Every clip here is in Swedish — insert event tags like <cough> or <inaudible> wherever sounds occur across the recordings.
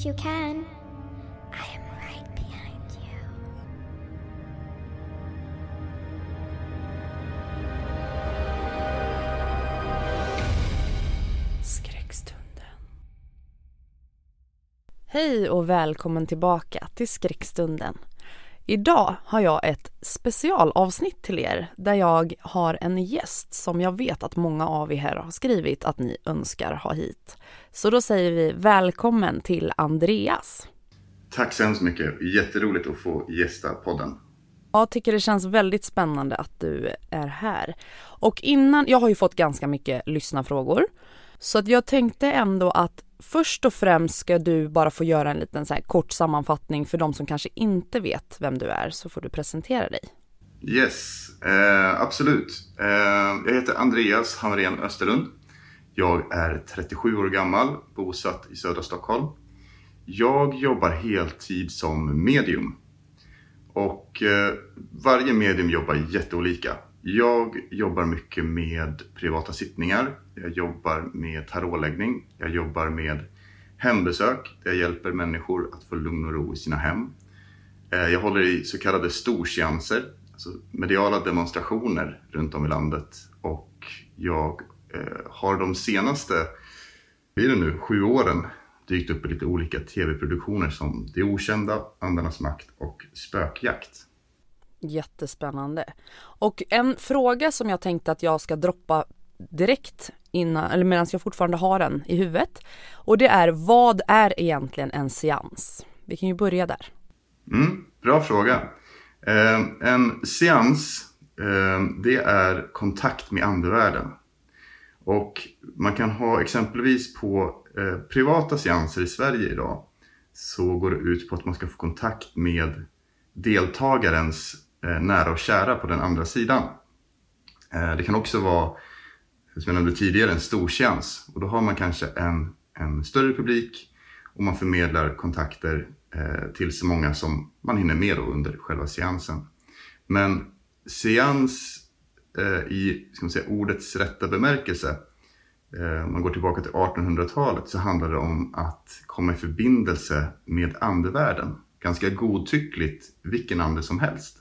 If you can. I am right behind you. Skräckstunden. Hej och välkommen tillbaka till Skräckstunden. Idag har jag ett specialavsnitt till er där jag har en gäst som jag vet att många av er har skrivit att ni önskar ha hit. Så då säger vi välkommen till Andreas. Tack så hemskt mycket. Jätteroligt att få gästa podden. Jag tycker det känns väldigt spännande att du är här. Och innan, jag har ju fått ganska mycket lyssnarfrågor. Så att jag tänkte ändå att först och främst ska du bara få göra en liten så här kort sammanfattning för de som kanske inte vet vem du är, så får du presentera dig. Yes, eh, absolut. Eh, jag heter Andreas Hamrén Österlund. Jag är 37 år gammal, bosatt i södra Stockholm. Jag jobbar heltid som medium. Och eh, varje medium jobbar jätteolika. Jag jobbar mycket med privata sittningar. Jag jobbar med tarotläggning. Jag jobbar med hembesök där jag hjälper människor att få lugn och ro i sina hem. Eh, jag håller i så kallade storseanser, alltså mediala demonstrationer runt om i landet. Och jag eh, har de senaste, blir det nu, sju åren dykt upp i lite olika tv-produktioner som Det Okända, Andarnas makt och Spökjakt. Jättespännande. Och en fråga som jag tänkte att jag ska droppa direkt innan, eller medan jag fortfarande har den i huvudet. Och det är vad är egentligen en seans? Vi kan ju börja där. Mm, bra fråga. Eh, en seans, eh, det är kontakt med andevärlden. Och man kan ha exempelvis på eh, privata seanser i Sverige idag så går det ut på att man ska få kontakt med deltagarens eh, nära och kära på den andra sidan. Eh, det kan också vara, som jag nämnde tidigare, en storseans. Och då har man kanske en, en större publik och man förmedlar kontakter eh, till så många som man hinner med då under själva seansen. Men seans eh, i ska man säga, ordets rätta bemärkelse, eh, om man går tillbaka till 1800-talet, så handlar det om att komma i förbindelse med andevärlden. Ganska godtyckligt vilken ande som helst.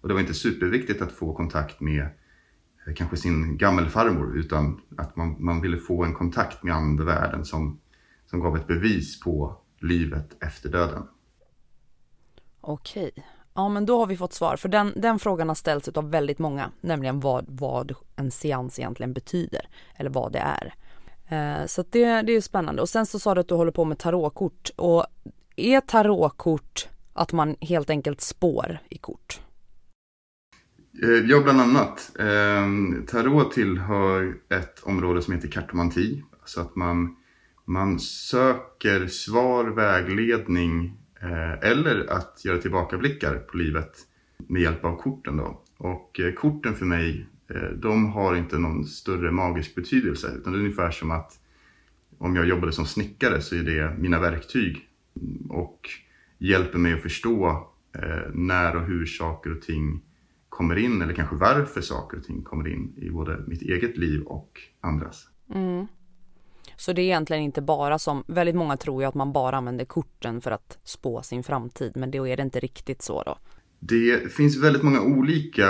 Och det var inte superviktigt att få kontakt med Eh, kanske sin gammelfarmor, utan att man, man ville få en kontakt med andevärlden som, som gav ett bevis på livet efter döden. Okej. Ja men då har vi fått svar, för den, den frågan har ställts av väldigt många, nämligen vad, vad en seans egentligen betyder, eller vad det är. Eh, så det, det är spännande. Och sen så sa du att du håller på med tarotkort, och är tarotkort att man helt enkelt spår i kort? Eh, ja, bland annat. Ehm, tarot tillhör ett område som heter kartomanti. Så att man, man söker svar, vägledning eh, eller att göra tillbakablickar på livet med hjälp av korten. Då. Och eh, korten för mig, de har inte någon större magisk betydelse. Utan det är ungefär som att om jag jobbade som snickare så är det mina verktyg. Mm, och hjälper mig att förstå när och hur saker och ting kommer in eller kanske varför saker och ting kommer in i både mitt eget liv och andras. Mm. Så det är egentligen inte bara som, väldigt många tror ju att man bara använder korten för att spå sin framtid, men då är det inte riktigt så då. Det finns väldigt många olika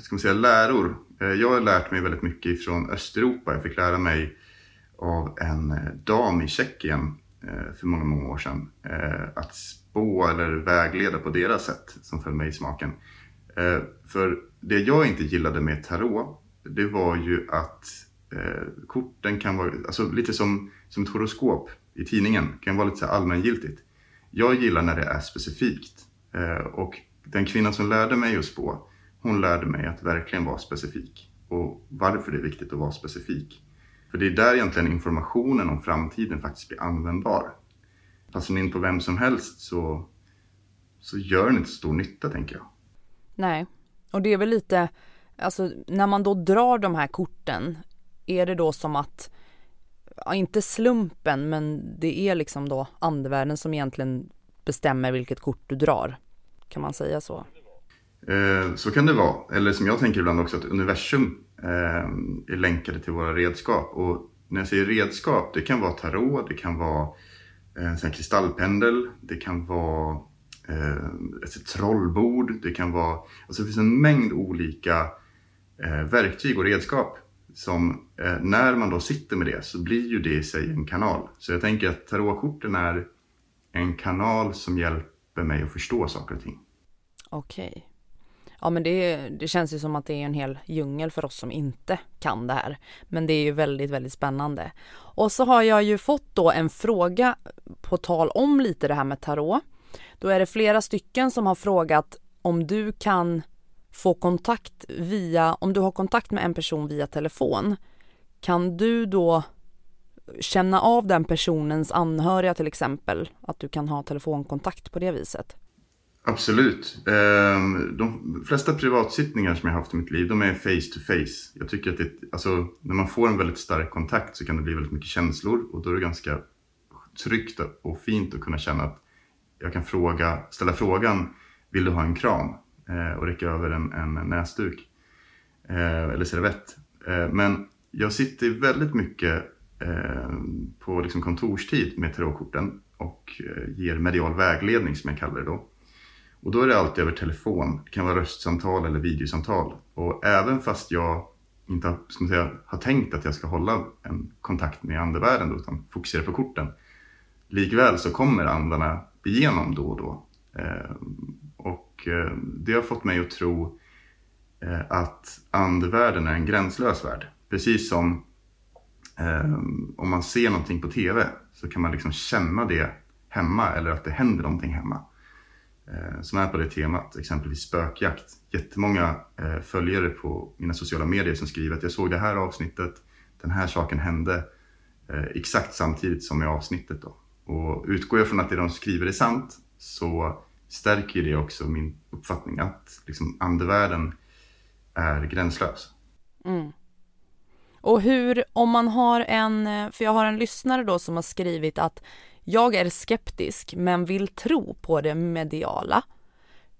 ska man säga, läror. Eh, jag har lärt mig väldigt mycket från Östeuropa. Jag fick lära mig av en eh, dam i Tjeckien eh, för många, många år sedan. Att spå eller vägleda på deras sätt som föll mig i smaken. Eh, för det jag inte gillade med tarot, det var ju att eh, korten kan vara, alltså lite som, som ett horoskop i tidningen, kan vara lite så allmängiltigt. Jag gillar när det är specifikt. Eh, och den kvinna som lärde mig att spå, hon lärde mig att verkligen vara specifik. Och varför det är viktigt att vara specifik. För det är där egentligen informationen om framtiden faktiskt blir användbar. Passar den in på vem som helst så, så gör den inte stor nytta tänker jag. Nej, och det är väl lite, alltså när man då drar de här korten, är det då som att, ja, inte slumpen, men det är liksom då andevärlden som egentligen bestämmer vilket kort du drar. Kan man säga så? Eh, så kan det vara. Eller som jag tänker ibland också att universum eh, är länkade till våra redskap. Och när jag säger redskap, det kan vara tarot, det kan vara eh, en kristallpendel, det kan vara Eh, ett trollbord, det kan vara... Alltså det finns en mängd olika eh, verktyg och redskap som eh, när man då sitter med det så blir ju det i sig en kanal. Så jag tänker att tarotkorten är en kanal som hjälper mig att förstå saker och ting. Okej. Ja men det, det känns ju som att det är en hel djungel för oss som inte kan det här. Men det är ju väldigt, väldigt spännande. Och så har jag ju fått då en fråga på tal om lite det här med tarot. Då är det flera stycken som har frågat om du kan få kontakt via, om du har kontakt med en person via telefon, kan du då känna av den personens anhöriga till exempel, att du kan ha telefonkontakt på det viset? Absolut. Ehm, de flesta privatsittningar som jag haft i mitt liv, de är face to face. Jag tycker att det, alltså, när man får en väldigt stark kontakt så kan det bli väldigt mycket känslor och då är det ganska tryggt och fint att kunna känna att jag kan fråga, ställa frågan, vill du ha en kram? Eh, och räcka över en, en näsduk eh, eller servett. Eh, men jag sitter väldigt mycket eh, på liksom kontorstid med tarotkorten och eh, ger medial vägledning som jag kallar det då. Och då är det alltid över telefon. Det kan vara röstsamtal eller videosamtal. Och även fast jag inte ska säga, har tänkt att jag ska hålla en kontakt med andevärlden då, utan fokusera på korten. Likväl så kommer andarna igenom då och då. Eh, och eh, det har fått mig att tro eh, att andevärlden är en gränslös värld. Precis som om man ser någonting på TV så kan man liksom känna det hemma eller att det händer någonting hemma som är på det temat, exempelvis spökjakt. Jättemånga följare på mina sociala medier som skriver att jag såg det här avsnittet, den här saken hände exakt samtidigt som i avsnittet. Då. Och utgår jag från att det de skriver är sant så stärker det också min uppfattning att liksom, andevärlden är gränslös. Mm. Och hur, om man har en, för jag har en lyssnare då som har skrivit att jag är skeptisk men vill tro på det mediala.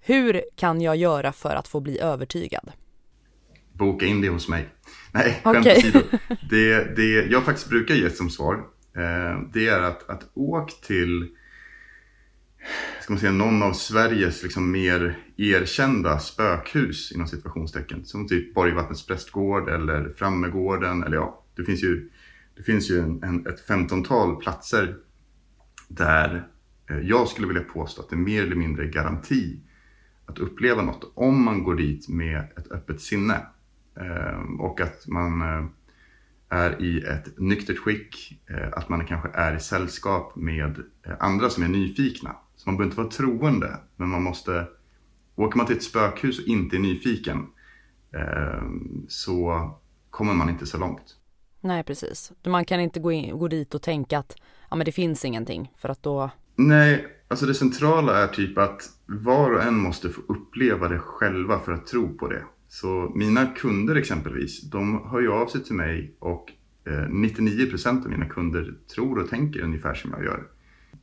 Hur kan jag göra för att få bli övertygad? Boka in det hos mig. Nej, skämt okay. åsido. <laughs> Det, det jag faktiskt brukar ge som svar, Eh, det är att, att åk till ska man säga, någon av Sveriges liksom mer erkända spökhus inom situationstecken. Som typ Borgvattnets prästgård eller Frammegården. Eller ja, det finns ju, det finns ju en, en, ett femtontal platser där eh, jag skulle vilja påstå att det är mer eller mindre garanti att uppleva något om man går dit med ett öppet sinne. Eh, och att man är i ett nyktert skick, eh, att man kanske är i sällskap med andra som är nyfikna. Så man behöver inte vara troende, men man måste... Åker man till ett spökhus och inte är nyfiken ehm, så kommer man inte så långt. Nej, precis. Man kan inte gå, in, gå dit och tänka att ja, men det finns ingenting för att då... Nej, alltså det centrala är typ att var och en måste få uppleva det själva för att tro på det. Så mina kunder exempelvis, de hör ju av sig till mig och eh, 99% av mina kunder tror och tänker ungefär som jag gör.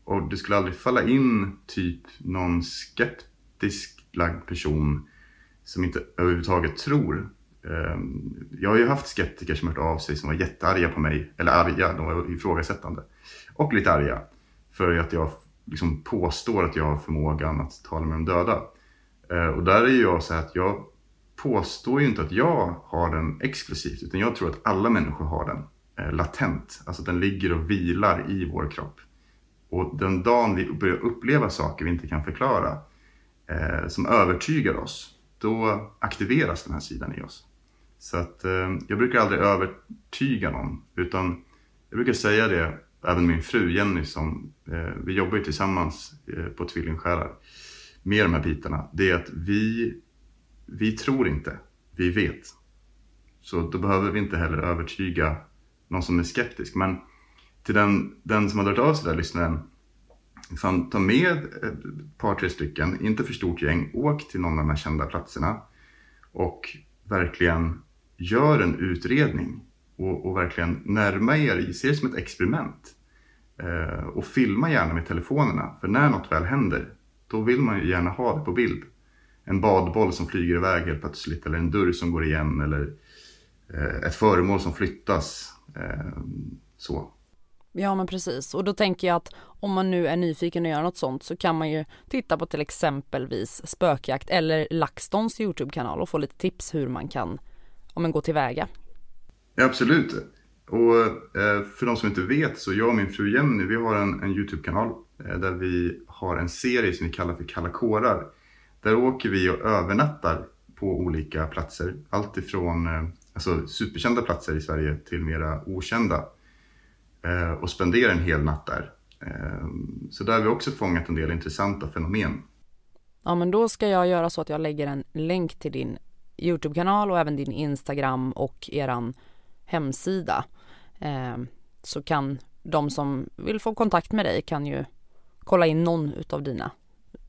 Och det skulle aldrig falla in typ någon skeptisk lagd person som inte överhuvudtaget tror. Ehm, jag har ju haft skeptiker som hört av sig som var jättearga på mig, eller arga, de var ifrågasättande och lite arga för att jag liksom påstår att jag har förmågan att tala med de döda. Eh, och där är jag så här att jag påstår ju inte att jag har den exklusivt, utan jag tror att alla människor har den eh, latent. Alltså den ligger och vilar i vår kropp. Och den dagen vi börjar uppleva saker vi inte kan förklara, eh, som övertygar oss, då aktiveras den här sidan i oss. Så att eh, jag brukar aldrig övertyga någon, utan jag brukar säga det, även min fru Jenny, som eh, vi jobbar ju tillsammans eh, på Tvillingsjälar med de här bitarna, det är att vi, vi tror inte, vi vet. Så då behöver vi inte heller övertyga någon som är skeptisk. Men till den, den som har dragit av sig där lyssnaren, fan, ta med ett par, tre stycken, inte för stort gäng, åk till någon av de här kända platserna och verkligen gör en utredning och, och verkligen närma er, se det som ett experiment. Eh, och filma gärna med telefonerna, för när något väl händer, då vill man ju gärna ha det på bild. En badboll som flyger iväg helt plötsligt, eller en dörr som går igen, eller eh, ett föremål som flyttas. Eh, så. Ja men precis och då tänker jag att om man nu är nyfiken och gör något sånt så kan man ju titta på till exempelvis spökjakt eller LaxTons Youtube-kanal och få lite tips hur man kan om man går tillväga. Ja, absolut. Och eh, för de som inte vet så jag och min fru Jenny vi har en, en Youtube-kanal eh, där vi har en serie som vi kallar för Kalla kårar. Där åker vi och övernattar på olika platser. Allt ifrån eh, alltså, superkända platser i Sverige till mera okända. Eh, och spenderar en hel natt där. Eh, så där har vi också fångat en del intressanta fenomen. Ja men då ska jag göra så att jag lägger en länk till din Youtube-kanal och även din Instagram och eran hemsida. Eh, så kan de som vill få kontakt med dig kan ju kolla in någon utav dina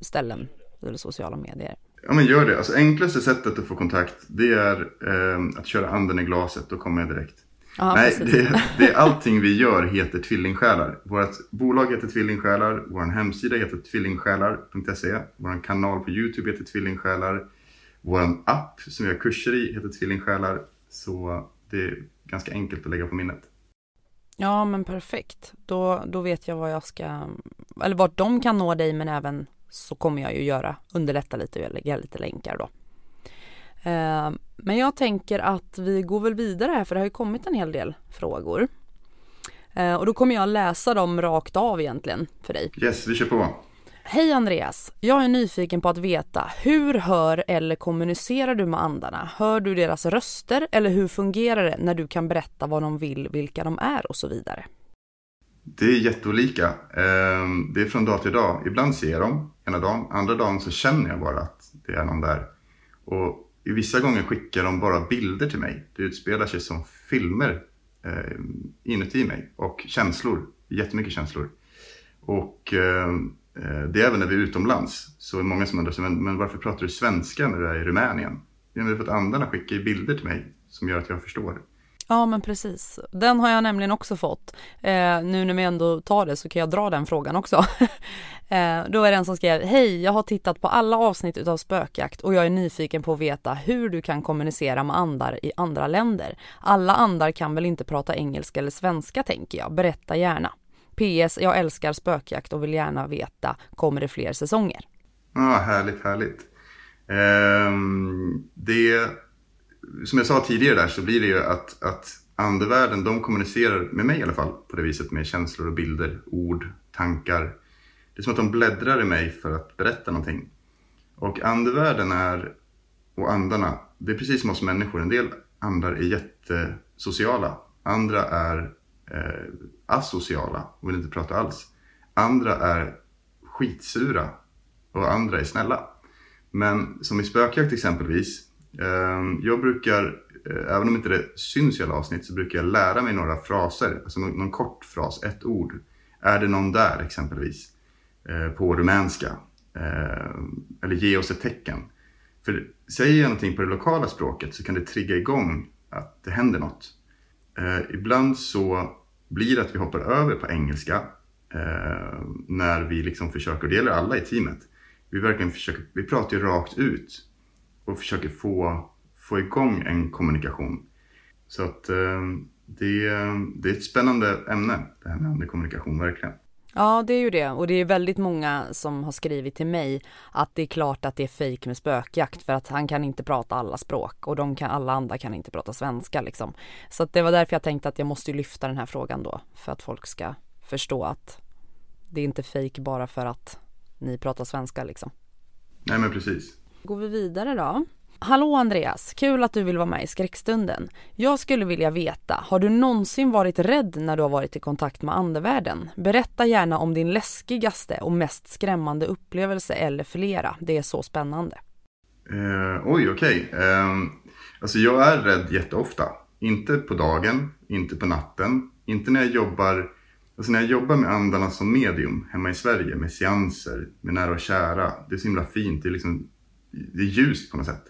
ställen eller sociala medier. Ja men gör det. Alltså enklaste sättet att få kontakt det är eh, att köra anden i glaset. Då kommer jag direkt. Aha, Nej, det, <laughs> det är allting vi gör heter Tvillingsjälar. Vårt bolag heter Tvillingsjälar. Vår hemsida heter tvillingsjälar.se. Vår kanal på Youtube heter Tvillingsjälar. Vår app som vi har kurser i heter Tvillingsjälar. Så det är ganska enkelt att lägga på minnet. Ja men perfekt. Då, då vet jag vad jag ska, eller vart de kan nå dig men även så kommer jag ju göra, underlätta lite och lägga lite länkar då. Eh, men jag tänker att vi går väl vidare här för det har ju kommit en hel del frågor. Eh, och då kommer jag läsa dem rakt av egentligen för dig. Yes, vi kör på. Hej Andreas! Jag är nyfiken på att veta hur hör eller kommunicerar du med andarna? Hör du deras röster eller hur fungerar det när du kan berätta vad de vill, vilka de är och så vidare? Det är jätteolika. Ehm, Det är från dag till dag. Ibland ser jag dem ena dagen, andra dagen så känner jag bara att det är någon där. Och vissa gånger skickar de bara bilder till mig. Det utspelar sig som filmer eh, inuti mig och känslor, jättemycket känslor. Och eh, eh det är även när vi är utomlands. Så är det många som undrar, sig, men, men varför pratar du svenska när du är i Rumänien? Ja, men det är för att andarna skickar bilder till mig som gör att jag förstår. Ja men precis. Den har jag nämligen också fått. Eh, nu när vi ändå tar det så kan jag dra den frågan också. <laughs> eh, då är det en som skrev, hej jag har tittat på alla avsnitt utav spökjakt och jag är nyfiken på att veta hur du kan kommunicera med andar i andra länder. Alla andar kan väl inte prata engelska eller svenska tänker jag, berätta gärna. PS, jag älskar spökjakt och vill gärna veta, kommer det fler säsonger? Ja, härligt, härligt. Ehm, det, som jag sa tidigare där så blir det ju att, att andevärlden, de kommunicerar med mig i alla fall på det viset med känslor och bilder, ord, tankar. Det är som att de bläddrar i mig för att berätta någonting. Och andevärlden är, och andarna, det är precis som oss människor. En del andar är jättesociala. Andra är eh, asociala och vill inte prata alls. Andra är skitsura och andra är snälla. Men som i spökjakt exempelvis. Ehm, jag brukar, eh, även om inte det syns i alla avsnitt, så brukar jag lära mig några fraser. Alltså någon, någon kort fras, ett ord. Är det någon där exempelvis? Eh, på rumänska. Eh, eller ge oss ett tecken. För säger jag någonting på det lokala språket så kan det trigga igång att det händer något. Ibland så blir det att vi hoppar över på engelska när vi liksom försöker, och det gäller alla i teamet, vi verkligen försöker, vi pratar ju rakt ut och försöker få, få igång en kommunikation. Så att eh, det, det är ett spännande ämne, det här med andlig kommunikation, verkligen. Ja, det är ju det. Och det är väldigt många som har skrivit till mig att det är klart att det är fejk med spökjakt för att han kan inte prata alla språk och de kan, alla andra kan inte prata svenska liksom. Så att det var därför jag tänkte att jag måste lyfta den här frågan då för att folk ska förstå att det är inte fejk bara för att ni pratar svenska liksom. Nej men precis. Går vi vidare då. Hallå Andreas, kul att du vill vara med i skräckstunden. Jag skulle vilja veta, har du någonsin varit rädd när du har varit i kontakt med andevärlden? Berätta gärna om din läskigaste och mest skrämmande upplevelse eller flera. Det är så spännande. Eh, oj, okej. Okay. Eh, alltså jag är rädd jätteofta. Inte på dagen, inte på natten, inte när jag jobbar Alltså när jag jobbar med andarna som medium hemma i Sverige med seanser, med nära och kära. Det är så himla fint. Det är, liksom, det är ljust på något sätt.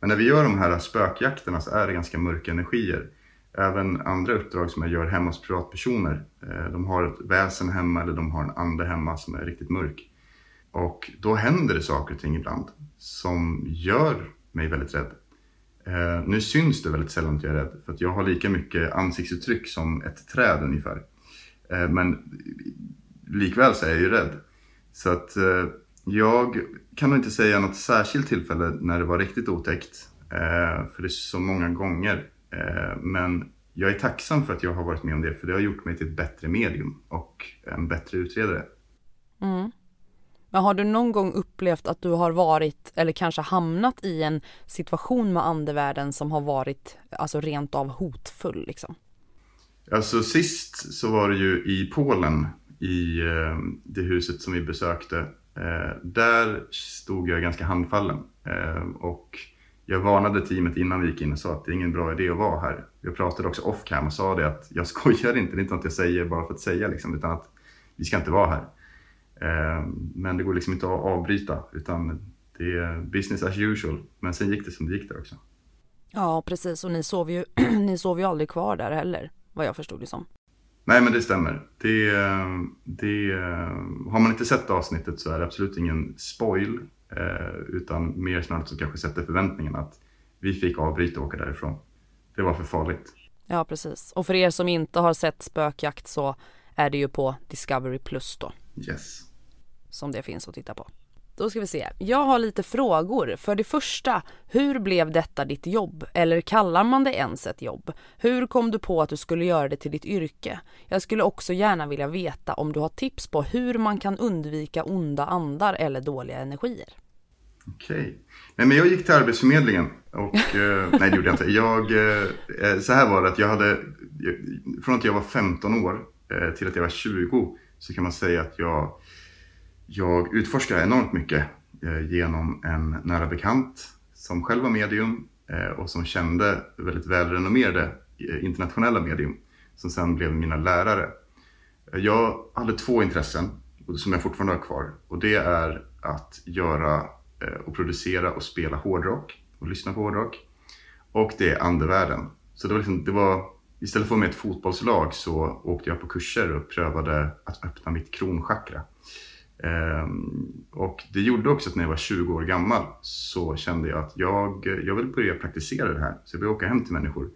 Men när vi gör de här spökjakterna så är det ganska mörka energier. Även andra uppdrag som jag gör hemma hos privatpersoner. Eh, de har ett väsen hemma eller de har en ande hemma som är riktigt mörk. Och då händer det saker och ting ibland som gör mig väldigt rädd. Eh, nu syns det väldigt sällan att jag är rädd för att jag har lika mycket ansiktsuttryck som ett träd ungefär. Eh, men likväl så är jag ju rädd. Så att jag kan nog inte säga något särskilt tillfälle när det var riktigt otäckt. Eh, för det är så många gånger. Eh, men jag är tacksam för att jag har varit med om det. För det har gjort mig till ett bättre medium och en bättre utredare. Mm. Men har du någon gång upplevt att du har varit eller kanske hamnat i en situation med andevärlden som har varit alltså rent av hotfull liksom? Alltså sist så var det ju i Polen i eh, det huset som vi besökte Eh, där stod jag ganska handfallen eh, och jag varnade teamet innan vi gick in och sa att det är ingen bra idé att vara här. Jag pratade också off cam och sa det att jag <laughs> skojar inte, det är inte något jag säger bara för att säga liksom, utan att vi ska inte vara här. Eh, men det går liksom inte att avbryta utan det är business as usual. Men sen gick det som det gick där också. Ja, precis. Och ni sov ju, <clears throat> ni sov ju aldrig kvar där heller, vad jag förstod det som. Nej, men det stämmer. Det, det, har man inte sett avsnittet så är det absolut ingen spoil, eh, utan mer snarare så kanske sätter förväntningen att vi fick avbryta och åka därifrån. Det var för farligt. Ja, precis. Och för er som inte har sett Spökjakt så är det ju på Discovery Plus då. Yes. Som det finns att titta på. Då ska vi se. Jag har lite frågor. För det första, hur blev detta ditt jobb? Eller kallar man det ens ett jobb? Hur kom du på att du skulle göra det till ditt yrke? Jag skulle också gärna vilja veta om du har tips på hur man kan undvika onda andar eller dåliga energier. Okej. Nej, men jag gick till Arbetsförmedlingen och <laughs> eh, nej det gjorde jag inte. Jag, eh, så här var det att jag hade, från att jag var 15 år eh, till att jag var 20 så kan man säga att jag jag utforskar enormt mycket eh, genom en nära bekant som själv var medium eh, och som kände väldigt välrenommerade eh, internationella medium som sen blev mina lärare. Jag hade två intressen som jag fortfarande har kvar och det är att göra och producera och spela hårdrock och lyssna på hårdrock. Och det är andevärlden. Så det var, liksom, det var istället för att vara med ett fotbollslag så åkte jag på kurser och prövade att öppna mitt kronchakra. Ehm, och det gjorde också att när jag var 20 år gammal så kände jag att jag, jag vill börja praktisera det här. Så jag började åka hem till människor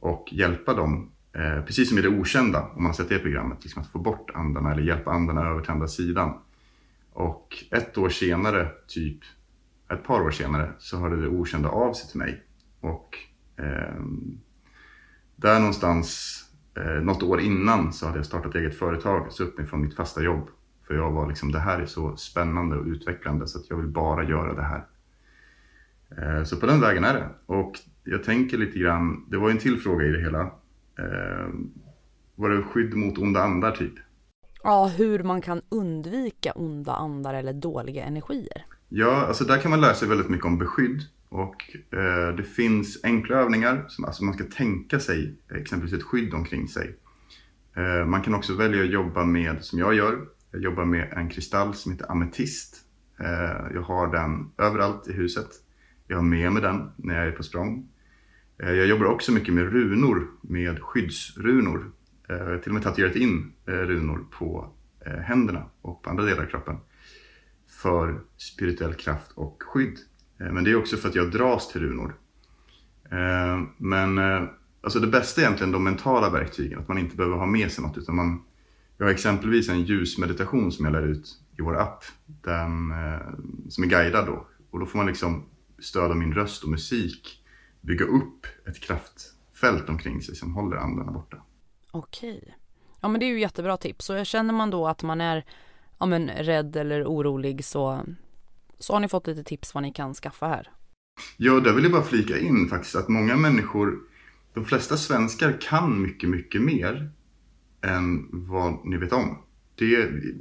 och hjälpa dem, eh, precis som i det okända, om man har sett det programmet, liksom att få bort andarna eller hjälpa andarna över till andra sidan. Och ett år senare, typ ett par år senare, så hörde det okända av sig till mig. Och eh, där någonstans, eh, något år innan, så hade jag startat eget företag, så upp mig från mitt fasta jobb för jag var liksom, det här är så spännande och utvecklande så att jag vill bara göra det här. Eh, så på den vägen är det. Och jag tänker lite grann, det var en till fråga i det hela. Eh, var det skydd mot onda andar typ? Ja, hur man kan undvika onda andar eller dåliga energier. Ja, alltså där kan man lära sig väldigt mycket om beskydd. Och eh, det finns enkla övningar som alltså man ska tänka sig exempelvis ett skydd omkring sig. Eh, man kan också välja att jobba med, som jag gör, jag jobbar med en kristall som heter ametist. Eh, jag har den överallt i huset. Jag har med mig den när jag är på språng. Eh, jag jobbar också mycket med runor, med skyddsrunor. Jag har till och med tatuerat in runor på händerna och på andra delar av kroppen. För spirituell kraft och skydd. Men det är också för att jag dras till runor. Men alltså det bästa är egentligen de mentala verktygen, att man inte behöver ha med sig något utan man jag har exempelvis en ljusmeditation som jag lär ut i vår app. Den, eh, som är guidad då. Och då får man liksom stöd av min röst och musik bygga upp ett kraftfält omkring sig som håller andarna borta. Okej. Ja men det är ju jättebra tips. Och känner man då att man är ja, men, rädd eller orolig så, så har ni fått lite tips vad ni kan skaffa här. Ja, där vill jag bara flika in faktiskt att många människor, de flesta svenskar kan mycket, mycket mer än vad ni vet om. Det,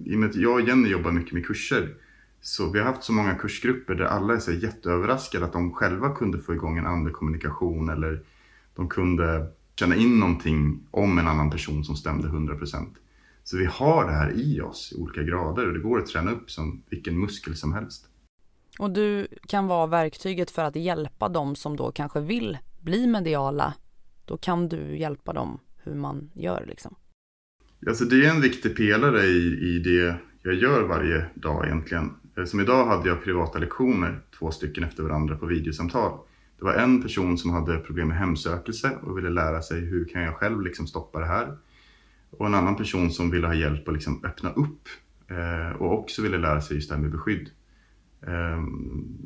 I och med att jag och Jenny jobbar mycket med kurser så vi har haft så många kursgrupper där alla är så jätteöverraskade att de själva kunde få igång en andekommunikation eller de kunde känna in någonting om en annan person som stämde 100%. Så vi har det här i oss i olika grader och det går att träna upp som vilken muskel som helst. Och du kan vara verktyget för att hjälpa dem som då kanske vill bli mediala. Då kan du hjälpa dem hur man gör liksom. Alltså det är en viktig pelare i, i det jag gör varje dag egentligen. Eh, som idag hade jag privata lektioner, två stycken efter varandra på videosamtal. Det var en person som hade problem med hemsökelse och ville lära sig hur kan jag själv liksom stoppa det här. Och en annan person som ville ha hjälp att liksom öppna upp eh, och också ville lära sig just det här med beskydd. Eh,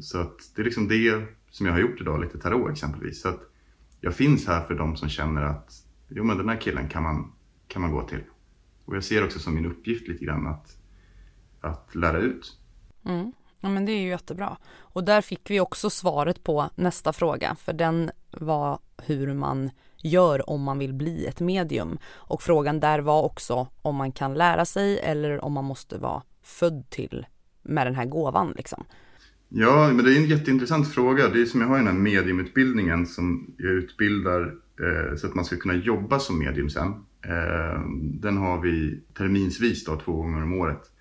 så att det är liksom det som jag har gjort idag, lite tarot exempelvis. Så att jag finns här för de som känner att jo men den här killen kan man, kan man gå till. Och jag ser också som min uppgift lite grann att, att lära ut. Mm. Ja men det är ju jättebra. Och där fick vi också svaret på nästa fråga, för den var hur man gör om man vill bli ett medium. Och frågan där var också om man kan lära sig eller om man måste vara född till med den här gåvan liksom. Ja, men det är en jätteintressant fråga. Det är som jag har i den här mediumutbildningen som jag utbildar eh, så att man ska kunna jobba som medium sen. Eh, den har vi terminsvis då, två gånger om året.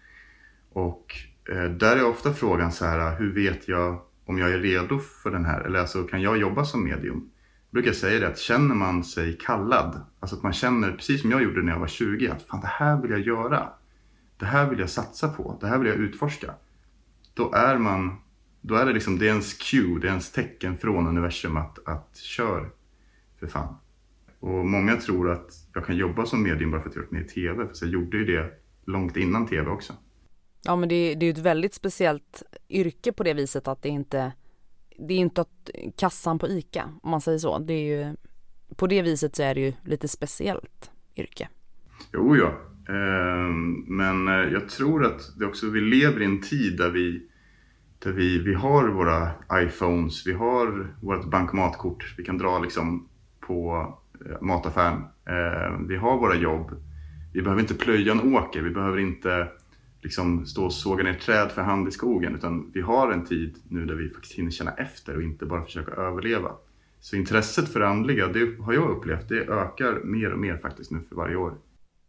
Och eh, där är ofta frågan så här, hur vet jag om jag är redo för den här? Eller alltså, kan jag jobba som medium? Jag brukar säga det att känner man sig kallad, alltså att man känner, precis som jag gjorde när jag var 20, att fan det här vill jag göra. Det här vill jag satsa på, det här vill jag utforska. Då är man, då är det liksom, det är ens cue, det är ens tecken från universum att, att kör för fan. Och många tror att jag kan jobba som medium bara för att jag varit med i TV, för jag gjorde ju det långt innan TV också. Ja men det, det är ju ett väldigt speciellt yrke på det viset att det inte Det är inte att kassan på ICA om man säger så. Det är ju På det viset så är det ju lite speciellt yrke. Jo ja. Ehm, men eh, jag tror att det också, vi lever i en tid där vi där vi, vi har våra iPhones, vi har vårt bankomatkort, vi kan dra liksom på mataffären. Ehm, vi har våra jobb. Vi behöver inte plöja en åker, vi behöver inte liksom stå och såga ner träd för hand i skogen utan vi har en tid nu där vi faktiskt hinner känna efter och inte bara försöka överleva. Så intresset för det andliga, det har jag upplevt, det ökar mer och mer faktiskt nu för varje år.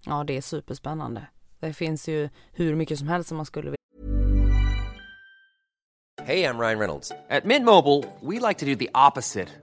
Ja, det är superspännande. Det finns ju hur mycket som helst som man skulle vilja. Hej, jag Ryan Reynolds. At Mint Mobile, we like to do the opposite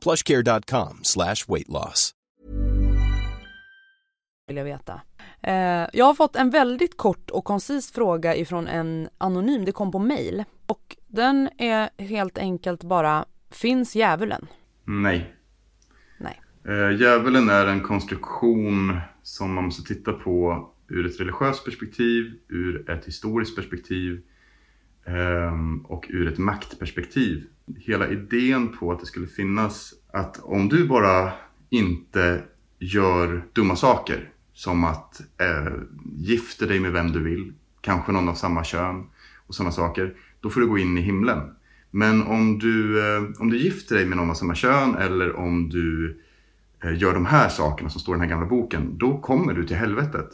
plushcare.com slash weight loss. Vill jag veta. Eh, jag har fått en väldigt kort och koncis fråga ifrån en anonym, det kom på mail. Och den är helt enkelt bara, finns djävulen? Nej. Nej. Eh, djävulen är en konstruktion som man måste titta på ur ett religiöst perspektiv, ur ett historiskt perspektiv eh, och ur ett maktperspektiv. Hela idén på att det skulle finnas att om du bara inte gör dumma saker som att eh, gifta dig med vem du vill, kanske någon av samma kön och sådana saker. Då får du gå in i himlen. Men om du, eh, om du gifter dig med någon av samma kön eller om du eh, gör de här sakerna som står i den här gamla boken, då kommer du till helvetet.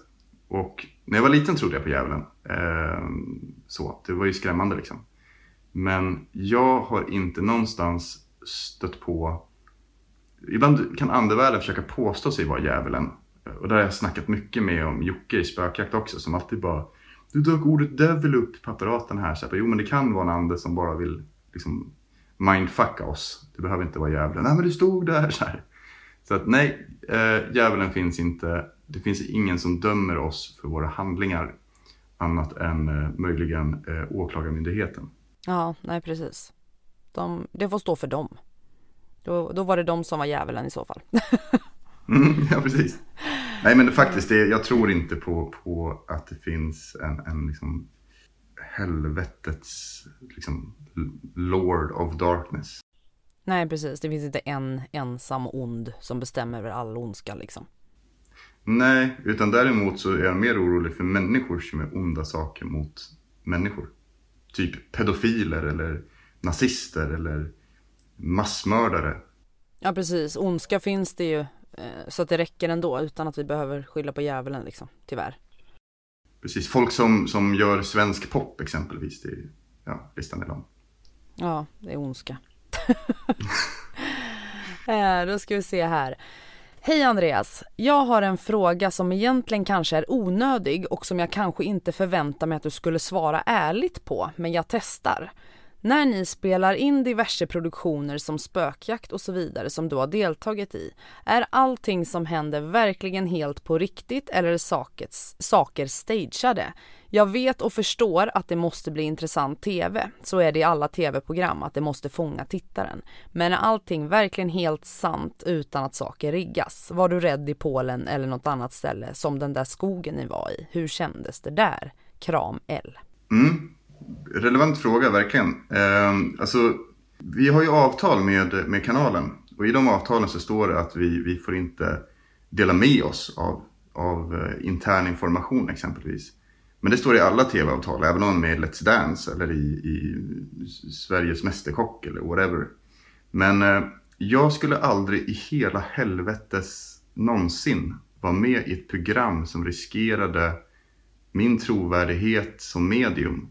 Och när jag var liten trodde jag på djävulen. Eh, så, det var ju skrämmande liksom. Men jag har inte någonstans stött på... Ibland kan andevärlden försöka påstå sig vara djävulen. Och där har jag snackat mycket med om Jocke i Spökjakt också som alltid bara Du dök ordet devil upp på apparaten här. Så jag bara, jo men det kan vara en ande som bara vill liksom mindfucka oss. Det behöver inte vara djävulen. Nej men du stod där <laughs> så här. Så att nej, äh, djävulen finns inte. Det finns ingen som dömer oss för våra handlingar. Annat än äh, möjligen äh, åklagarmyndigheten. Ja, nej precis. De, det får stå för dem. Då, då var det de som var djävulen i så fall. <laughs> mm, ja, precis. Nej, men faktiskt, det, jag tror inte på, på att det finns en, en liksom helvetets liksom, Lord of Darkness. Nej, precis. Det finns inte en ensam ond som bestämmer över all ondska liksom. Nej, utan däremot så är jag mer orolig för människor som är onda saker mot människor. Typ pedofiler eller nazister eller massmördare. Ja, precis. Ondska finns det ju eh, så att det räcker ändå utan att vi behöver skylla på djävulen liksom, tyvärr. Precis, folk som, som gör svensk pop exempelvis. Det är, ja, listan är lång. Ja, det är ondska. <laughs> eh, då ska vi se här. Hej Andreas! Jag har en fråga som egentligen kanske är onödig och som jag kanske inte förväntar mig att du skulle svara ärligt på, men jag testar. När ni spelar in diverse produktioner som spökjakt och så vidare som du har deltagit i, är allting som händer verkligen helt på riktigt eller är sakets, saker stageade? Jag vet och förstår att det måste bli intressant TV, så är det i alla TV-program att det måste fånga tittaren. Men är allting verkligen helt sant utan att saker riggas? Var du rädd i Polen eller något annat ställe som den där skogen ni var i? Hur kändes det där? Kram L. Mm relevant fråga verkligen. Eh, alltså, vi har ju avtal med, med kanalen och i de avtalen så står det att vi, vi får inte dela med oss av, av eh, intern information exempelvis. Men det står i alla tv-avtal, även om de är med Let's Dance eller i, i Sveriges Mästerkock eller whatever. Men eh, jag skulle aldrig i hela helvetes någonsin vara med i ett program som riskerade min trovärdighet som medium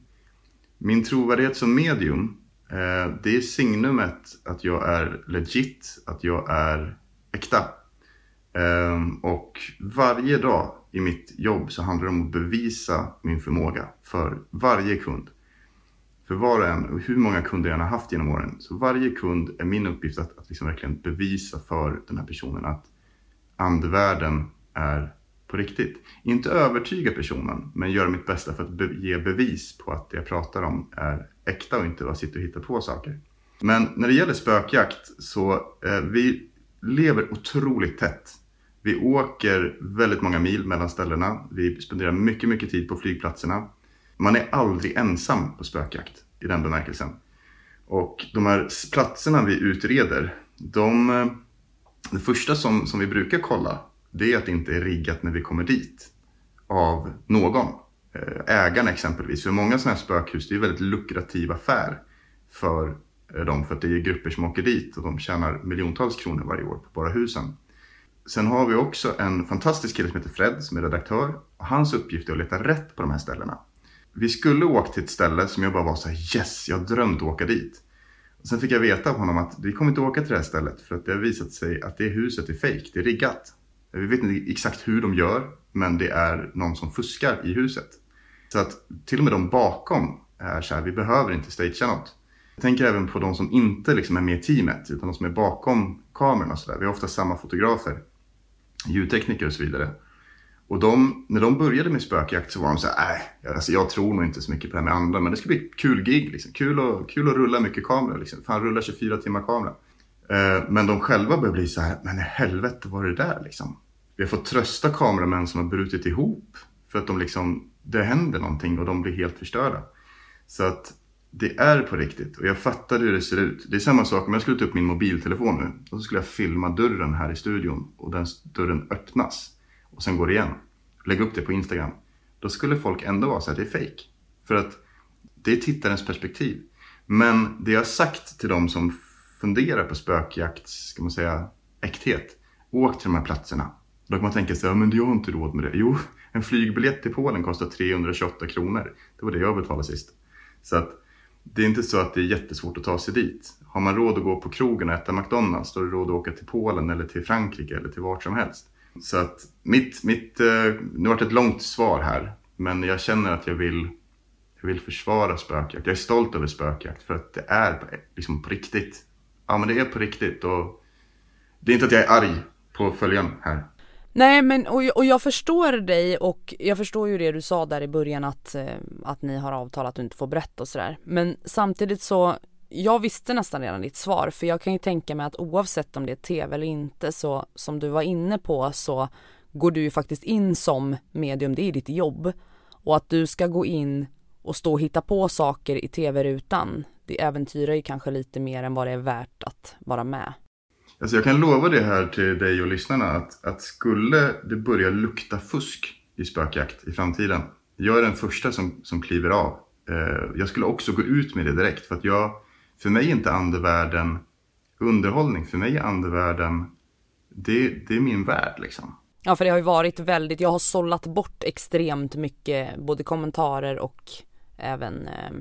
min trovärdighet som medium, eh, det är signumet att jag är legit, att jag är äkta. Eh, och varje dag i mitt jobb så handlar det om att bevisa min förmåga för varje kund. För var och en, och hur många kunder jag än har haft genom åren. Så varje kund är min uppgift att, att liksom verkligen bevisa för den här personen att andevärlden är på riktigt. Inte övertyga personen, men göra mitt bästa för att be ge bevis på att det jag pratar om är äkta och inte bara sitter och hittar på saker. Men när det gäller spökjakt så eh, vi lever otroligt tätt. Vi åker väldigt många mil mellan ställena. Vi spenderar mycket, mycket tid på flygplatserna. Man är aldrig ensam på spökjakt i den bemärkelsen. Och de här platserna vi utreder, de, eh, det första som, som vi brukar kolla det är att det inte är riggat när vi kommer dit av någon. Eh, ägarna exempelvis. För många sådana här spökhus, det är en väldigt lukrativ affär för eh, dem. För att det är grupper som åker dit och de tjänar miljontals kronor varje år på bara husen. Sen har vi också en fantastisk kille som heter Fred som är redaktör. Och hans uppgift är att leta rätt på de här ställena. Vi skulle åka till ett ställe som jag bara var så här, yes, jag har drömt att åka dit. Och sen fick jag veta av honom att vi kommer inte åka till det här stället för att det har visat sig att det huset är fejk, det är riggat. Vi vet inte exakt hur de gör, men det är någon som fuskar i huset. Så att till och med de bakom är så här, vi behöver inte stagea något. Jag tänker även på de som inte liksom är med i teamet, utan de som är bakom kameran och sådär. Vi har ofta samma fotografer, ljudtekniker och så vidare. Och de, när de började med spökjakt så var de så här, äh, alltså jag tror nog inte så mycket på det här med andra, men det ska bli ett kul gig. Liksom. Kul, att, kul att rulla mycket kamera. Liksom. Fan, rulla 24 timmar kamera. Eh, men de själva börjar bli så här, men i helvete var det där liksom? Vi har fått trösta kameramän som har brutit ihop för att de liksom, det händer någonting och de blir helt förstörda. Så att det är på riktigt och jag fattar hur det ser ut. Det är samma sak om jag skulle ta upp min mobiltelefon nu och så skulle jag filma dörren här i studion och den dörren öppnas och sen går det igen. Lägga upp det på Instagram. Då skulle folk ändå vara så här, det är fake. För att det är tittarens perspektiv. Men det jag har sagt till de som funderar på spökjakt, ska man säga, äkthet. Åk till de här platserna. Då kan man tänka sig, ja men jag har inte råd med det. Jo, en flygbiljett till Polen kostar 328 kronor. Det var det jag betalade sist. Så att det är inte så att det är jättesvårt att ta sig dit. Har man råd att gå på krogen och äta McDonalds, då har du råd att åka till Polen eller till Frankrike eller till vart som helst. Så att mitt, mitt, eh, nu har det ett långt svar här, men jag känner att jag vill, jag vill försvara spökjakt. Jag är stolt över spökjakt för att det är liksom på riktigt. Ja, men det är på riktigt och det är inte att jag är arg på följaren här. Nej men och, och jag förstår dig och jag förstår ju det du sa där i början att, eh, att ni har avtalat att du inte får berätta och sådär. Men samtidigt så, jag visste nästan redan ditt svar för jag kan ju tänka mig att oavsett om det är tv eller inte så som du var inne på så går du ju faktiskt in som medium, det är ditt jobb. Och att du ska gå in och stå och hitta på saker i tv-rutan, det äventyrar ju kanske lite mer än vad det är värt att vara med. Alltså jag kan lova det här till dig och lyssnarna att, att skulle det börja lukta fusk i spökjakt i framtiden. Jag är den första som, som kliver av. Eh, jag skulle också gå ut med det direkt för att jag, för mig är inte andevärlden underhållning. För mig är andevärlden, det, det är min värld liksom. Ja för det har ju varit väldigt, jag har sållat bort extremt mycket både kommentarer och även eh,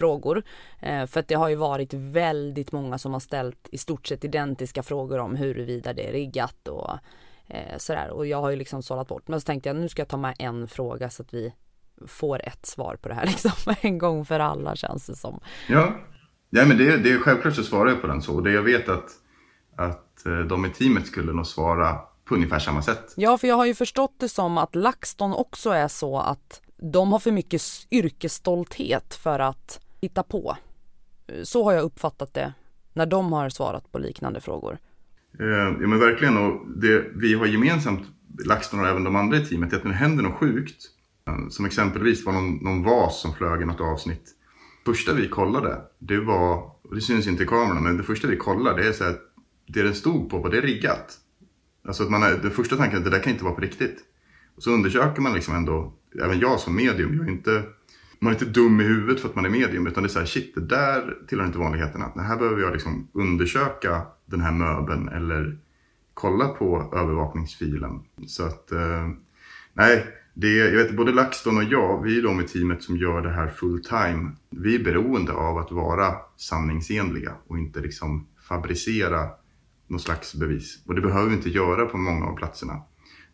frågor. Eh, för att det har ju varit väldigt många som har ställt i stort sett identiska frågor om huruvida det är riggat och eh, sådär. Och jag har ju liksom sållat bort. Men så tänkte jag nu ska jag ta med en fråga så att vi får ett svar på det här <laughs> liksom en gång för alla känns det som. Ja, ja men det, det är självklart så svarar jag på den så. Och det jag vet att, att eh, de i teamet skulle nog svara på ungefär samma sätt. Ja, för jag har ju förstått det som att LaxTon också är så att de har för mycket yrkesstolthet för att hitta på. Eh, så har jag uppfattat det när de har svarat på liknande frågor. Eh, ja men verkligen och det vi har gemensamt, LaxTon och även de andra i teamet, är att när det händer något sjukt, eh, som exempelvis var någon, någon vas som flög i något avsnitt. Första vi kollade, det var, och det syns inte i kameran, men det första vi kollade det är så att det den stod på var det riggat. Alltså att man är, den första tanken är att det där kan inte vara på riktigt. Och så undersöker man liksom ändå, även jag som medium, jag är inte, man är inte dum i huvudet för att man är medium, utan det är så här, shit, det där tillhör inte vanligheterna. Det här behöver jag liksom undersöka den här möbeln eller kolla på övervakningsfilen. Så att, eh, nej, det, jag vet både LaxTon och jag, vi är de i teamet som gör det här full time. Vi är beroende av att vara sanningsenliga och inte liksom fabricera något slags bevis. Och det behöver vi inte göra på många av platserna.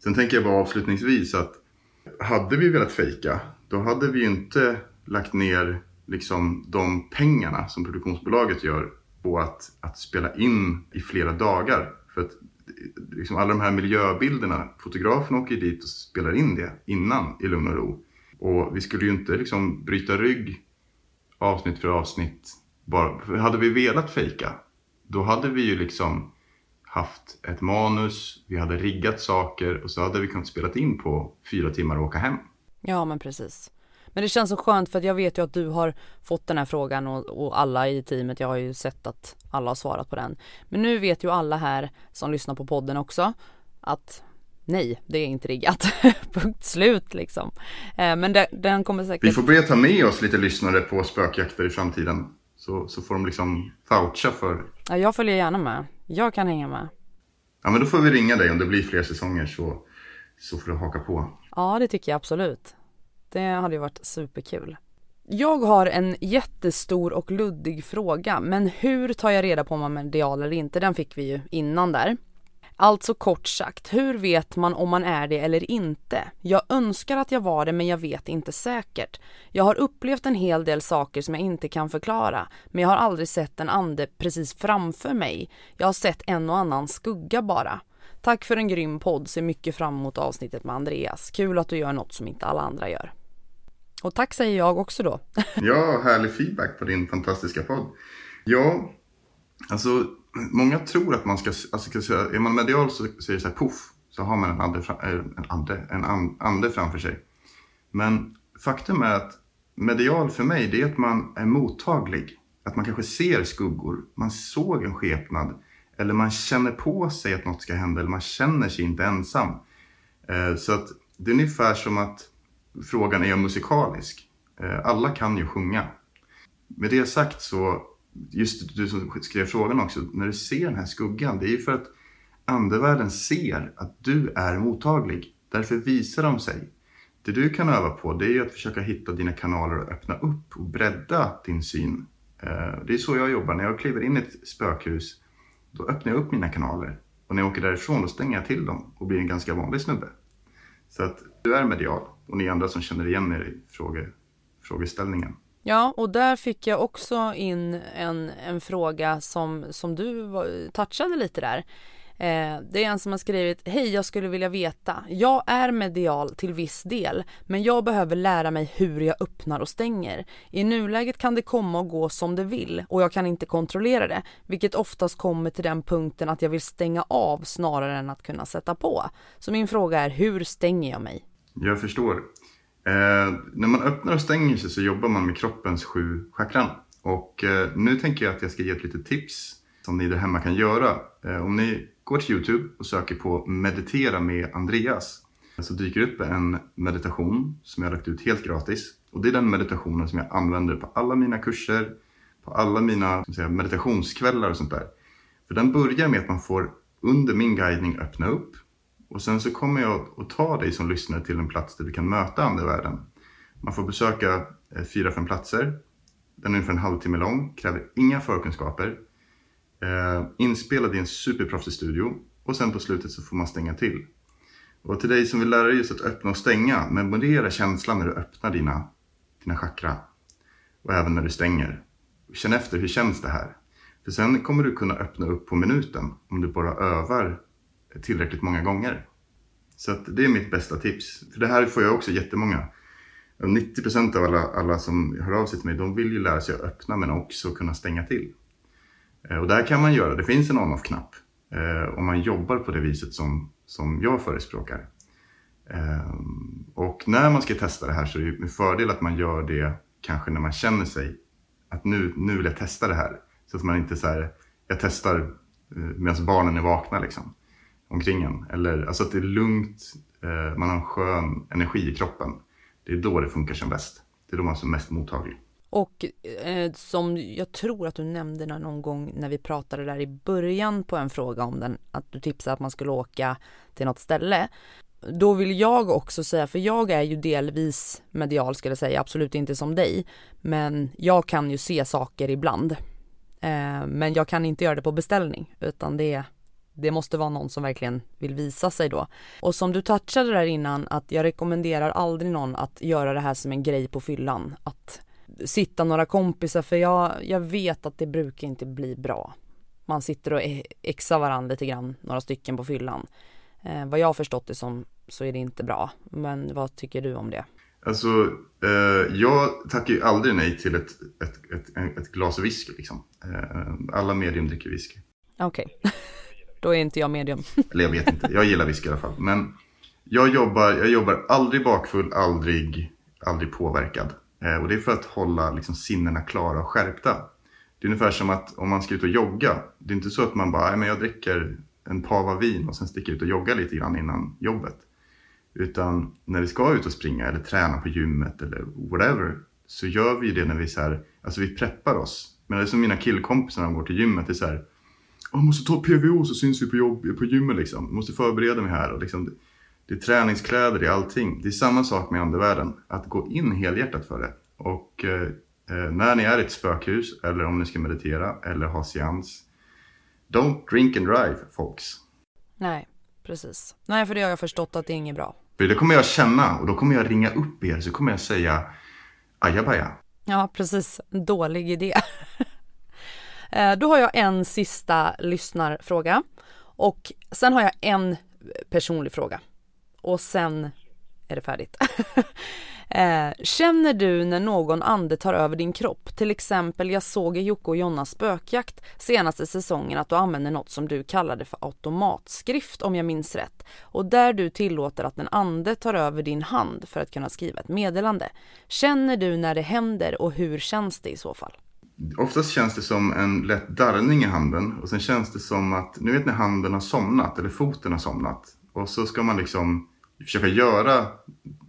Sen tänker jag bara avslutningsvis att hade vi velat fejka, då hade vi ju inte lagt ner liksom de pengarna som produktionsbolaget gör på att, att spela in i flera dagar. För att liksom alla de här miljöbilderna, fotografen åker dit och spelar in det innan i lugn och ro. Och vi skulle ju inte liksom bryta rygg avsnitt för avsnitt. Bara, hade vi velat fejka, då hade vi ju liksom haft ett manus, vi hade riggat saker och så hade vi kunnat spela in på fyra timmar och åka hem. Ja, men precis. Men det känns så skönt för att jag vet ju att du har fått den här frågan och, och, alla i teamet, jag har ju sett att alla har svarat på den. Men nu vet ju alla här som lyssnar på podden också att nej, det är inte riggat. <laughs> Punkt slut liksom. Eh, men det, den kommer säkert... Vi får börja ta med oss lite lyssnare på spökjakter i framtiden. Så, så får de liksom voucha för... Ja, jag följer gärna med. Jag kan hänga med. Ja, men då får vi ringa dig om det blir fler säsonger så, så får du haka på. Ja, det tycker jag absolut. Det hade ju varit superkul. Jag har en jättestor och luddig fråga, men hur tar jag reda på om man är medial eller inte? Den fick vi ju innan där. Alltså kort sagt, hur vet man om man är det eller inte? Jag önskar att jag var det men jag vet inte säkert. Jag har upplevt en hel del saker som jag inte kan förklara men jag har aldrig sett en ande precis framför mig. Jag har sett en och annan skugga bara. Tack för en grym podd, ser mycket fram emot avsnittet med Andreas. Kul att du gör något som inte alla andra gör. Och tack säger jag också då. <laughs> ja, härlig feedback på din fantastiska podd. Ja, alltså många tror att man ska, alltså, är man medial så, så är det så här poff, så har man en ande, eh, en, ande, en ande framför sig. Men faktum är att medial för mig, det är att man är mottaglig. Att man kanske ser skuggor, man såg en skepnad. Eller man känner på sig att något ska hända, eller man känner sig inte ensam. Eh, så att det är ungefär som att frågan är musikalisk. Eh, alla kan ju sjunga. med det sagt så, just du som skrev frågan också, när du ser den här skuggan, det är ju för att andevärlden ser att du är mottaglig. Därför visar de sig. Det du kan öva på det är ju att försöka hitta dina kanaler och öppna upp och bredda din syn. Eh, det är så jag jobbar. När jag kliver in i ett spökhus, då öppnar jag upp mina kanaler. Och när jag åker därifrån, då stänger jag till dem och blir en ganska vanlig snubbe. Så att du är medial och ni andra som känner igen er i fråge, frågeställningen. Ja, och där fick jag också in en, en fråga som, som du touchade lite där. Eh, det är en som har skrivit Hej, jag skulle vilja veta. Jag är medial till viss del, men jag behöver lära mig hur jag öppnar och stänger. I nuläget kan det komma och gå som det vill och jag kan inte kontrollera det, vilket oftast kommer till den punkten att jag vill stänga av snarare än att kunna sätta på. Så min fråga är, hur stänger jag mig? Jag förstår. Eh, när man öppnar och stänger sig så jobbar man med kroppens sju chakran. Och eh, nu tänker jag att jag ska ge ett litet tips som ni där hemma kan göra. Eh, om ni går till Youtube och söker på meditera med Andreas så dyker upp en meditation som jag har lagt ut helt gratis. Och det är den meditationen som jag använder på alla mina kurser, på alla mina säga, meditationskvällar och sånt där. För den börjar med att man får under min guidning öppna upp och sen så kommer jag att ta dig som lyssnare till en plats där vi kan möta andevärlden. Man får besöka eh, fyra, fem platser. Den är ungefär en halvtimme lång, kräver inga förkunskaper. Eh, inspelad i en superproffsig studio och sen på slutet så får man stänga till. Och till dig som vill lära dig just att öppna och stänga, memorera känslan när du öppnar dina, dina chakra. Och även när du stänger. Känn efter, hur känns det här? För sen kommer du kunna öppna upp på minuten om du bara övar tillräckligt många gånger. Så att det är mitt bästa tips. För det här får jag också jättemånga. 90% av alla, alla som hör av sig till mig, de vill ju lära sig att öppna men också kunna stänga till. Eh, och där kan man göra, det finns en on-off-knapp. Eh, om man jobbar på det viset som, som jag förespråkar. Eh, och när man ska testa det här så är det med fördel att man gör det kanske när man känner sig att nu, nu vill jag testa det här. Så att man inte så här, jag testar eh, medan barnen är vakna liksom omkring en. Eller alltså att det är lugnt, eh, man har en skön energi i kroppen. Det är då det funkar som bäst. Det är då man är som mest mottaglig. Och eh, som jag tror att du nämnde någon gång när vi pratade där i början på en fråga om den, att du tipsade att man skulle åka till något ställe. Då vill jag också säga, för jag är ju delvis medial skulle jag säga, absolut inte som dig, men jag kan ju se saker ibland. Eh, men jag kan inte göra det på beställning, utan det det måste vara någon som verkligen vill visa sig då. Och som du touchade där innan att jag rekommenderar aldrig någon att göra det här som en grej på fyllan. Att sitta några kompisar för jag, jag vet att det brukar inte bli bra. Man sitter och exar varandra lite grann, några stycken på fyllan. Eh, vad jag har förstått det som så är det inte bra. Men vad tycker du om det? Alltså, eh, jag tackar ju aldrig nej till ett, ett, ett, ett glas whisky. Liksom. Eh, alla medium dricker whisky. Okej. Okay. <laughs> Då är inte jag medium. <laughs> Eller jag vet inte, jag gillar whisky i alla fall. Men jag jobbar, jag jobbar aldrig bakfull, aldrig, aldrig påverkad. Eh, och det är för att hålla liksom, sinnena klara och skärpta. Det är ungefär som att om man ska ut och jogga. Det är inte så att man bara, men jag dricker en pava vin och sen sticker ut och joggar lite grann innan jobbet. Utan när vi ska ut och springa eller träna på gymmet eller whatever. Så gör vi det när vi så här, alltså vi preppar oss. Men det är som mina killkompisar när de går till gymmet. Det är så här, jag måste ta PVO så syns vi på, jobb, på gymmet liksom. Jag måste förbereda mig här. Och liksom, det är träningskläder, det är allting. Det är samma sak med andevärlden. Att gå in helhjärtat för det. Och eh, eh, när ni är i ett spökhus eller om ni ska meditera eller ha seans. Don't drink and drive folks. Nej, precis. Nej, för det har jag förstått att det är inget bra. För det kommer jag känna och då kommer jag ringa upp er så kommer jag säga ajabaja. Ja, precis. Dålig idé. <laughs> Eh, då har jag en sista lyssnarfråga och sen har jag en personlig fråga och sen är det färdigt. <laughs> Eh, känner du när någon ande tar över din kropp? Till exempel, jag såg i Jocke och Jonnas spökjakt senaste säsongen att du använder något som du kallade för automatskrift om jag minns rätt. Och där du tillåter att en ande tar över din hand för att kunna skriva ett meddelande. Känner du när det händer och hur känns det i så fall? Oftast känns det som en lätt darrning i handen och sen känns det som att, nu vet när handen har somnat eller foten har somnat och så ska man liksom försöka göra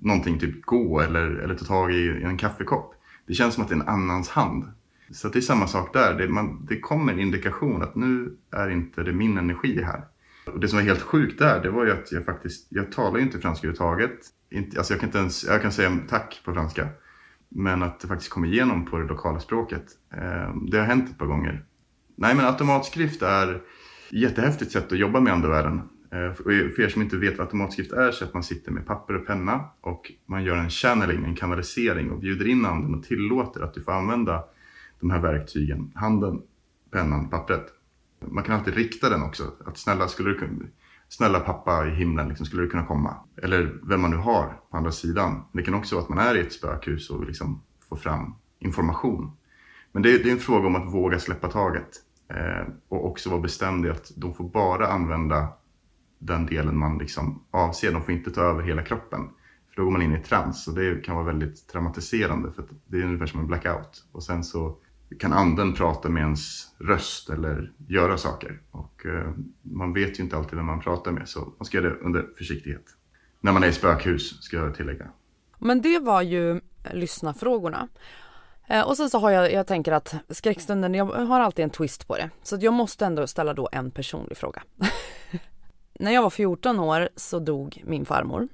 någonting, typ gå eller, eller ta tag i en kaffekopp. Det känns som att det är en annans hand. Så att det är samma sak där. Det, man, det kommer en indikation att nu är inte det min energi här. Och det som var helt sjukt där, det var ju att jag faktiskt, jag talar ju inte franska överhuvudtaget. Inte, alltså jag kan inte ens, jag kan säga tack på franska. Men att det faktiskt kom igenom på det lokala språket. Eh, det har hänt ett par gånger. Nej men automatskrift är ett jättehäftigt sätt att jobba med andevärlden. Eh, eh, för er som inte vet vad automatskrift är så är att man sitter med papper och penna och man gör en channeling, en kanalisering och bjuder in anden och tillåter att du får använda de här verktygen. Handen, pennan, pappret. Man kan alltid rikta den också. Att snälla, skulle du kunna, snälla pappa i himlen, liksom, skulle du kunna komma? Eller vem man nu har på andra sidan. Det kan också vara att man är i ett spökhus och liksom får fram information. Men det är, det är en fråga om att våga släppa taget. Eh, och också vara bestämd i att de får bara använda den delen man liksom avser. De får inte ta över hela kroppen. För då går man in i trans och det kan vara väldigt traumatiserande för det är ungefär som en blackout. Och sen så kan anden prata med ens röst eller göra saker. Och eh, man vet ju inte alltid vem man pratar med så man ska göra det under försiktighet. När man är i spökhus ska jag tillägga. Men det var ju lyssnarfrågorna. Eh, och sen så har jag, jag tänker att skräckstunden, jag har alltid en twist på det. Så jag måste ändå ställa då en personlig fråga. <laughs> När jag var 14 år så dog min farmor.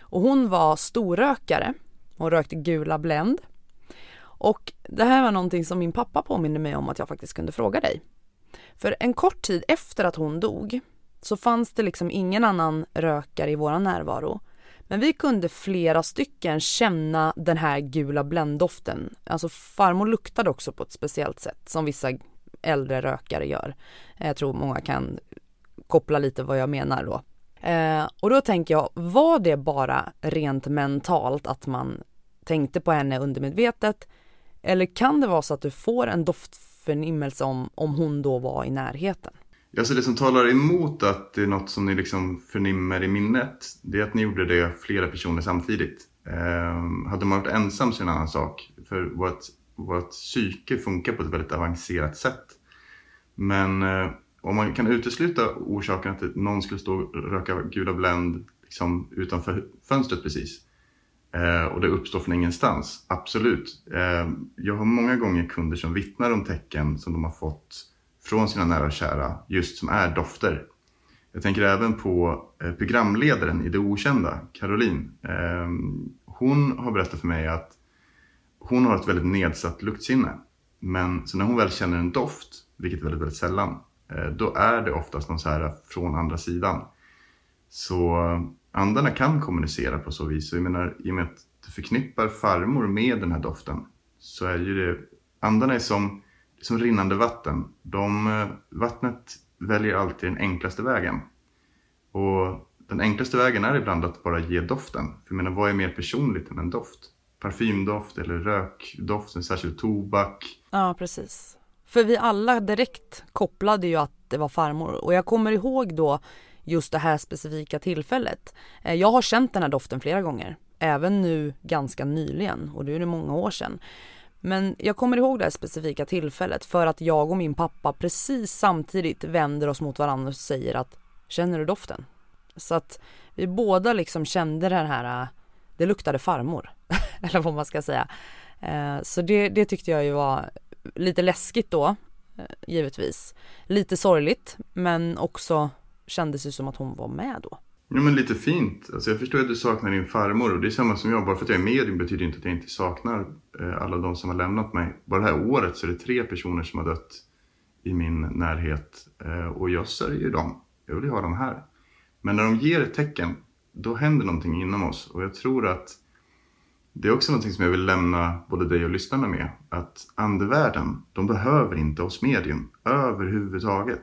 Och hon var storrökare. Hon rökte gula Blend. Och det här var någonting som min pappa påminner mig om att jag faktiskt kunde fråga dig. För en kort tid efter att hon dog så fanns det liksom ingen annan rökare i våran närvaro. Men vi kunde flera stycken känna den här gula bländdoften. Alltså farmor luktade också på ett speciellt sätt som vissa äldre rökare gör. Jag tror många kan koppla lite vad jag menar då. Eh, och då tänker jag, var det bara rent mentalt att man tänkte på henne undermedvetet? Eller kan det vara så att du får en doftförnimmelse om, om hon då var i närheten? Ja, det som talar emot att det är något som ni liksom förnimmer i minnet, det är att ni gjorde det flera personer samtidigt. Eh, hade man varit ensam så är det en annan sak. För vårt, vårt psyke funkar på ett väldigt avancerat sätt. Men eh, om man kan utesluta orsaken att någon skulle stå och röka gula Blend liksom utanför fönstret precis eh, och det uppstår från ingenstans, absolut. Eh, jag har många gånger kunder som vittnar om tecken som de har fått från sina nära och kära, just som är dofter. Jag tänker även på eh, programledaren i Det Okända, Caroline. Eh, hon har berättat för mig att hon har ett väldigt nedsatt luktsinne. Men så när hon väl känner en doft, vilket är väldigt, väldigt sällan, Eh, då är det oftast någon så här från andra sidan. Så eh, andarna kan kommunicera på så vis. jag menar, i och med att du förknippar farmor med den här doften så är ju det, andarna är som, som rinnande vatten. De, eh, vattnet väljer alltid den enklaste vägen. Och den enklaste vägen är ibland att bara ge doften. För jag menar, vad är mer personligt än en doft? Parfymdoft eller rökdoft, särskilt tobak. Ja, precis. För vi alla direkt kopplade ju att det var farmor och jag kommer ihåg då just det här specifika tillfället. Eh, jag har känt den här doften flera gånger, även nu ganska nyligen och nu är det många år sedan. Men jag kommer ihåg det här specifika tillfället för att jag och min pappa precis samtidigt vänder oss mot varandra och säger att känner du doften? Så att vi båda liksom kände den här, eh, det luktade farmor, <laughs> eller vad man ska säga. Eh, så det, det tyckte jag ju var lite läskigt då, eh, givetvis. Lite sorgligt, men också kändes det som att hon var med då. Ja men lite fint. Alltså jag förstår att du saknar din farmor och det är samma som jag. Bara för att jag är med betyder inte att jag inte saknar eh, alla de som har lämnat mig. Bara det här året så är det tre personer som har dött i min närhet eh, och jag sörjer dem. Jag vill ju ha dem här. Men när de ger ett tecken, då händer någonting inom oss och jag tror att det är också något som jag vill lämna både dig och lyssnarna med. Att andevärlden, de behöver inte oss medium överhuvudtaget.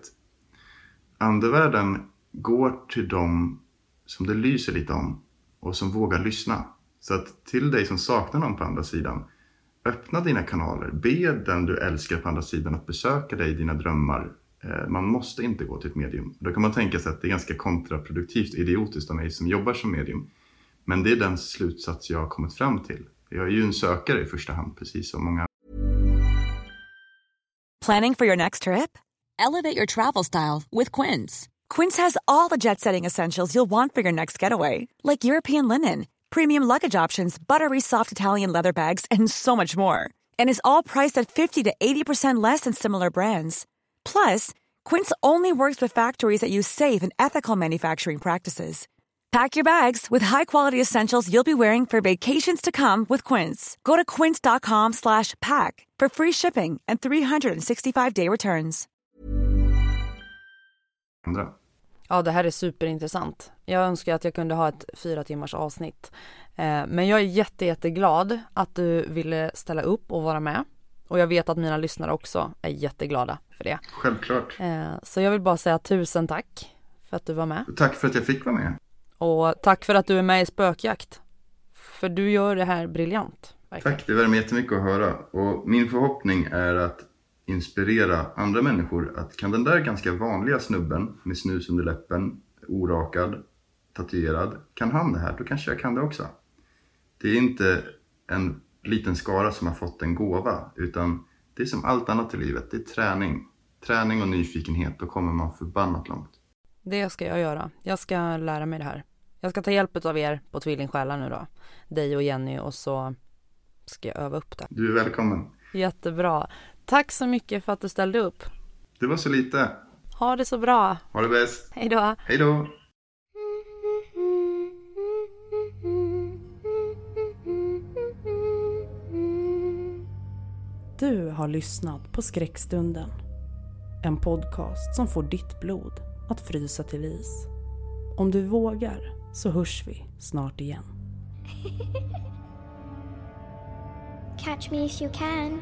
Andevärlden går till dem som det lyser lite om och som vågar lyssna. Så att till dig som saknar någon på andra sidan, öppna dina kanaler. Be den du älskar på andra sidan att besöka dig i dina drömmar. Eh, man måste inte gå till ett medium. Då kan man tänka sig att det är ganska kontraproduktivt idiotiskt av mig som jobbar som medium. Men det är den slutsats jag har kommit fram till. Jag är ju en sökare i första hand, precis som många. Planning for your next trip? Elevate your travel style with Quince. Quince has all the jet-setting essentials you'll want for your next getaway. Like European linen, premium luggage options, buttery soft Italian leather bags and so much more and is all priced at 50 to 80% less than similar brands. Plus, Quince only works with factories that use safe and ethical manufacturing practices. Pack your bags with high-quality essentials you'll be wearing for vacations to come with Quince. Go to quince.com/pack for free shipping and 365-day returns. Andra. Ja, det här är superintressant. Jag önskar att jag kunde ha ett fyra timmars avsnitt. Eh, men jag är jätte, jätteglad att du ville ställa upp och vara med. Och jag vet att mina lyssnare också är jätteglada för det. Självklart. Eh, så jag vill bara säga tusen tack för att du var med. Tack för att jag fick vara med. Och tack för att du är med i Spökjakt. För du gör det här briljant. Verkligen. Tack, det värmer jättemycket att höra. Och min förhoppning är att inspirera andra människor att kan den där ganska vanliga snubben med snus under läppen, orakad, tatuerad, kan han det här, då kanske jag kan det också. Det är inte en liten skara som har fått en gåva, utan det är som allt annat i livet, det är träning. Träning och nyfikenhet, då kommer man förbannat långt. Det ska jag göra. Jag ska lära mig det här. Jag ska ta hjälp av er på Tvillingsjälar nu då. Dig och Jenny och så ska jag öva upp det. Du är välkommen. Jättebra. Tack så mycket för att du ställde upp. Det var så lite. Ha det så bra. Ha det bäst. Hej då. Hej då. Du har lyssnat på Skräckstunden. En podcast som får ditt blod att frysa till is. Om du vågar så hörs vi snart igen. Catch me if you can.